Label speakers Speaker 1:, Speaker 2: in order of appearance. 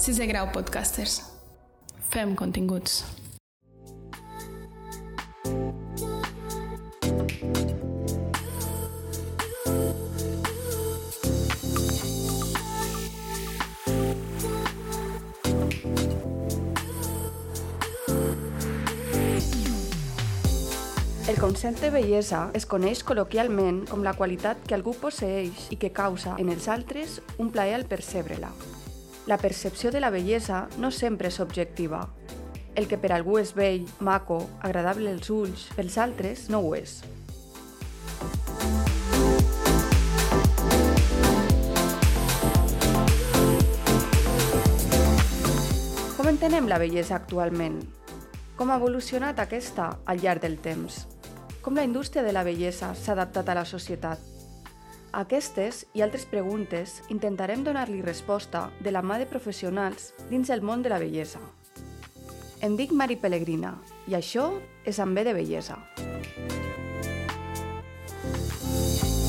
Speaker 1: Sisè grau podcasters. Fem continguts.
Speaker 2: El concepte de bellesa es coneix col·loquialment com la qualitat que algú posseix i que causa en els altres un plaer al percebre-la. La percepció de la bellesa no sempre és objectiva. El que per algú és bell, maco, agradable als ulls, pels altres no ho és. Com entenem la bellesa actualment? Com ha evolucionat aquesta al llarg del temps? Com la indústria de la bellesa s'ha adaptat a la societat? A aquestes i altres preguntes intentarem donar-li resposta de la mà de professionals dins el món de la bellesa. Em dic Mari Pellegrina i això és amb B de Bellesa. Música.